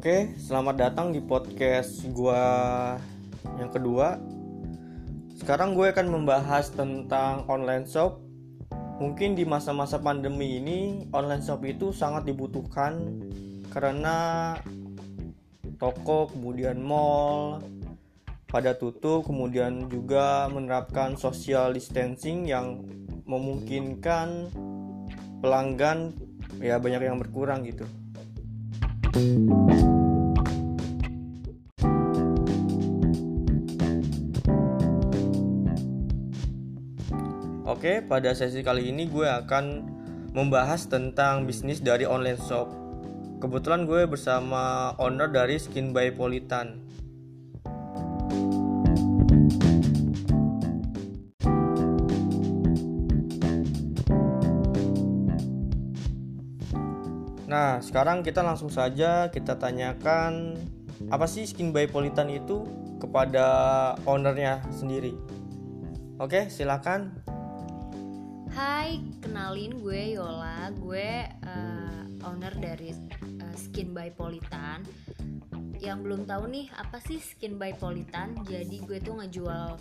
Oke, selamat datang di podcast gua yang kedua. Sekarang gue akan membahas tentang online shop. Mungkin di masa-masa pandemi ini online shop itu sangat dibutuhkan karena toko, kemudian mall pada tutup, kemudian juga menerapkan social distancing yang memungkinkan pelanggan ya banyak yang berkurang gitu. Oke, pada sesi kali ini gue akan membahas tentang bisnis dari online shop. Kebetulan gue bersama owner dari Skin by Politan. Nah, sekarang kita langsung saja kita tanyakan apa sih Skin by Politan itu kepada ownernya sendiri. Oke, silakan. Hai, kenalin gue Yola. Gue uh, owner dari uh, Skin by Politan. Yang belum tahu nih apa sih Skin by Politan? Jadi gue tuh ngejual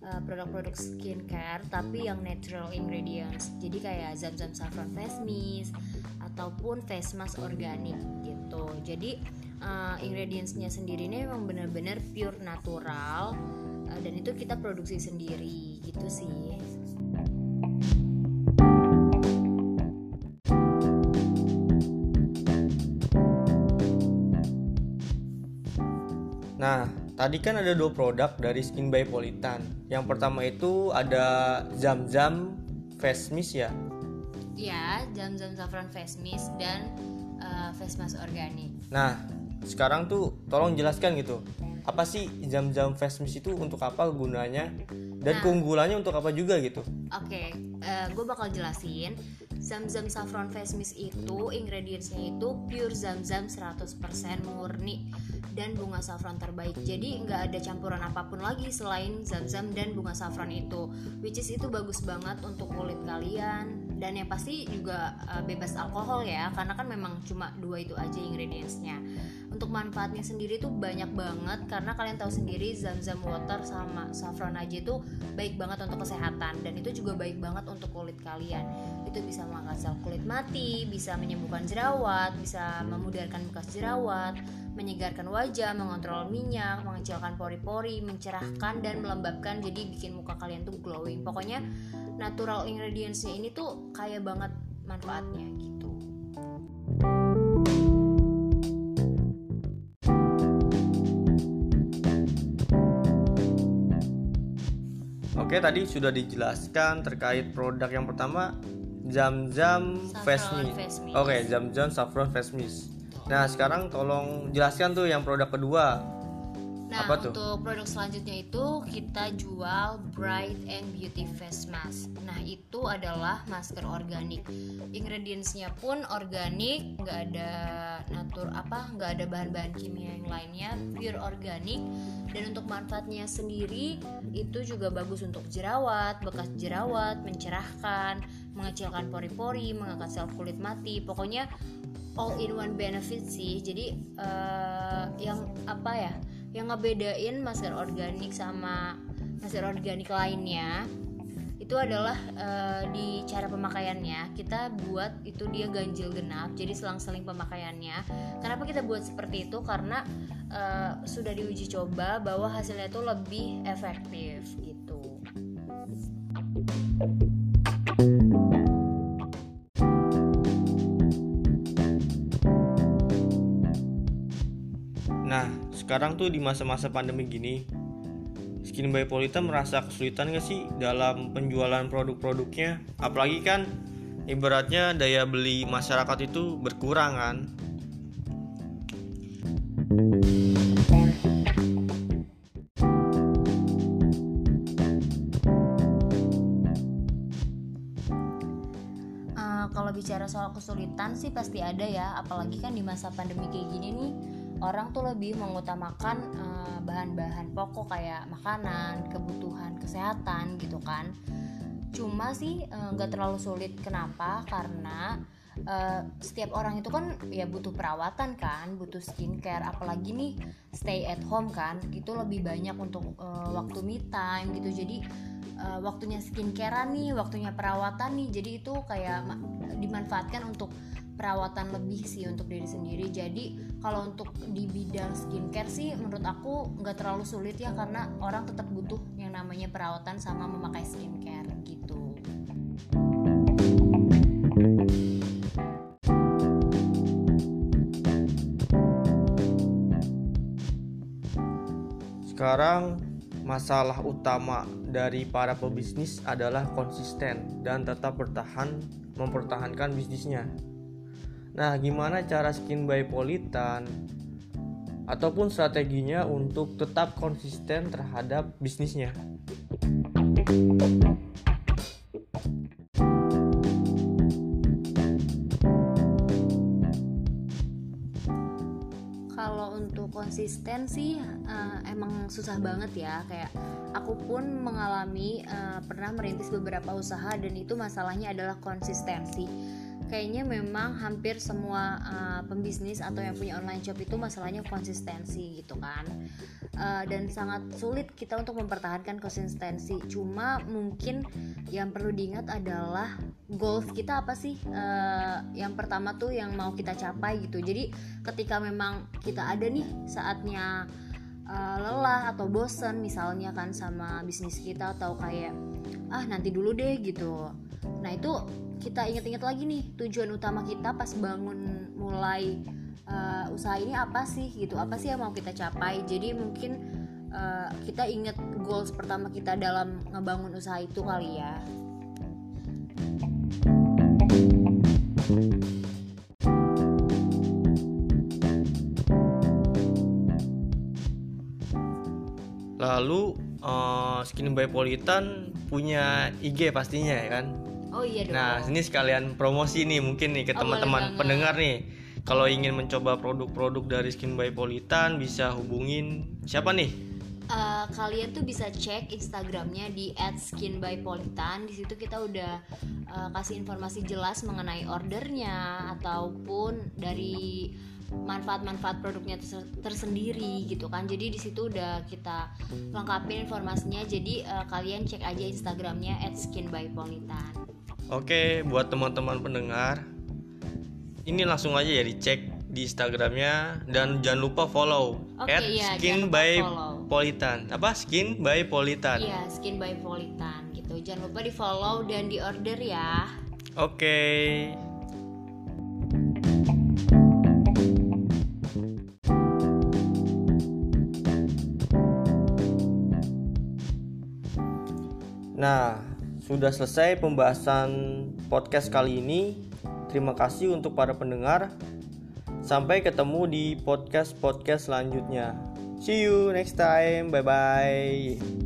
uh, produk-produk skincare tapi yang natural ingredients. Jadi kayak zam-zam saffron face mist ataupun face mask organik gitu. Jadi uh, ingredientsnya sendiri ini memang benar-benar pure natural uh, dan itu kita produksi sendiri gitu sih. Nah, tadi kan ada dua produk dari Skin by Politan. Yang pertama itu ada Zam Zam Face Mist ya. Ya, Zam Zam Saffron Face Mist dan uh, Face Mask Organik. Nah, sekarang tuh tolong jelaskan gitu. Apa sih Zam Zam Face Mist itu untuk apa gunanya? Dan Nah. keunggulannya untuk apa juga gitu? Oke, eh, gue bakal jelasin. Zam-zam saffron face mist itu ingredientsnya itu pure zam-zam 100% murni dan bunga saffron terbaik. Jadi nggak ada campuran apa pun lagi selain zam-zam dan bunga saffron itu. Which is itu bagus banget untuk kulit kalian dan yang pasti juga eh, bebas alkohol ya karena kan memang cuma dua itu aja ingredientsnya. Untuk manfaatnya sendiri tuh banyak banget karena kalian tahu sendiri zam-zam water sama saffron aja itu baik banget untuk kesehatan. Dan itu juga baik banget untuk kulit kalian. Itu bisa mengangkat sel kulit mati bisa menyembuhkan jerawat bisa memudarkan bekas jerawat menyegarkan wajah mengontrol minyak mengecilkan pori-pori mencerahkan dan melembabkan jadi bikin muka kalian tuh glowing pokoknya natural ingredientsnya ini tuh kaya banget manfaatnya gitu Oke, tadi sudah dijelaskan terkait produk yang pertama Zam Face Mist. Oke, Zam Saffron Face Mist. Nah, sekarang tolong jelaskan tuh yang produk kedua. Nah, Apa tuh? untuk produk selanjutnya itu kita jual Bright and Beauty Face Mask. Nah, itu adalah masker organik. Ingredientsnya pun organik, nggak ada natur apa, nggak ada bahan-bahan kimia yang lainnya, pure organik. Dan untuk manfaatnya sendiri itu juga bagus untuk jerawat, bekas jerawat, mencerahkan, mengecilkan pori-pori, mengangkat sel kulit mati. Pokoknya all in one benefit sih. Jadi eh, yang apa ya? yang ngebedain masker organik sama masker organik lainnya itu adalah eh, di cara pemakaiannya kita buat itu dia ganjil genap jadi selang-seling pemakaiannya kenapa kita buat seperti itu karena eh, sudah diuji coba bahwa hasilnya itu lebih efektif gitu sekarang tuh di masa-masa pandemi gini, Skin by Polita merasa kesulitan gak sih dalam penjualan produk-produknya? Apalagi kan ibaratnya daya beli masyarakat itu berkurang kan? Eh, kalau bicara soal kesulitan sih pasti ada ya apalagi kan di masa pandemi kayak gini nih orang tuh lebih mengutamakan eh, bahan-bahan pokok kayak makanan kebutuhan kesehatan gitu kan. Cuma sih eh, nggak terlalu sulit. Kenapa? Karena uh, setiap orang itu kan ya butuh perawatan kan butuh skincare. Apalagi nih stay at home kan itu lebih banyak untuk uh, waktu me time gitu. Jadi uh, waktunya skincare nih waktunya perawatan nih. Jadi itu kayak dimanfaatkan untuk perawatan lebih sih untuk diri sendiri. Jadi kalau untuk di bidang skincare sih menurut aku nggak terlalu sulit ya karena orang tetap butuh yang namanya perawatan sama memakai skincare gitu. Sekarang masalah utama dari para pebisnis adalah konsisten dan tetap bertahan mempertahankan bisnisnya Nah, gimana cara skin by Politan ataupun strateginya untuk tetap konsisten terhadap bisnisnya? Kalau untuk konsisten sih uh, emang susah banget ya kayak aku pun mengalami uh, pernah merintis beberapa usaha dan itu masalahnya adalah konsistensi kayaknya memang hampir semua uh, pembisnis atau yang punya online shop itu masalahnya konsistensi gitu kan. Uh, dan sangat sulit kita untuk mempertahankan konsistensi. Cuma mungkin yang perlu diingat adalah goals kita apa sih? Uh, yang pertama tuh yang mau kita capai gitu. Jadi ketika memang kita ada nih saatnya uh, lelah atau bosen misalnya kan sama bisnis kita atau kayak ah nanti dulu deh gitu. Nah itu kita ingat-ingat lagi nih tujuan utama kita pas bangun mulai uh, usaha ini apa sih gitu apa sih yang mau kita capai jadi mungkin uh, kita ingat goals pertama kita dalam ngebangun usaha itu kali ya Lalu uh, Skin by Politan punya IG pastinya ya kan? Oh iya dong. Nah, ini sekalian promosi nih mungkin nih ke oh, teman-teman pendengar nih. Kalau ingin mencoba produk-produk dari Skin by Politan bisa hubungin siapa nih? Uh, kalian tuh bisa cek Instagramnya di @skinbypolitan. Di situ kita udah uh, kasih informasi jelas mengenai ordernya ataupun dari manfaat-manfaat produknya tersendiri gitu kan. Jadi di situ udah kita lengkapin informasinya. Jadi uh, kalian cek aja Instagramnya @skinbypolitan. Oke, buat teman-teman pendengar, ini langsung aja ya dicek di Instagramnya dan jangan lupa follow okay, iya, skin by follow. Politan. Apa skin by Politan? Iya, skin by Politan gitu. Jangan lupa di follow dan di order ya. Oke. Okay. Nah, sudah selesai pembahasan podcast kali ini. Terima kasih untuk para pendengar. Sampai ketemu di podcast-podcast selanjutnya. See you next time. Bye bye.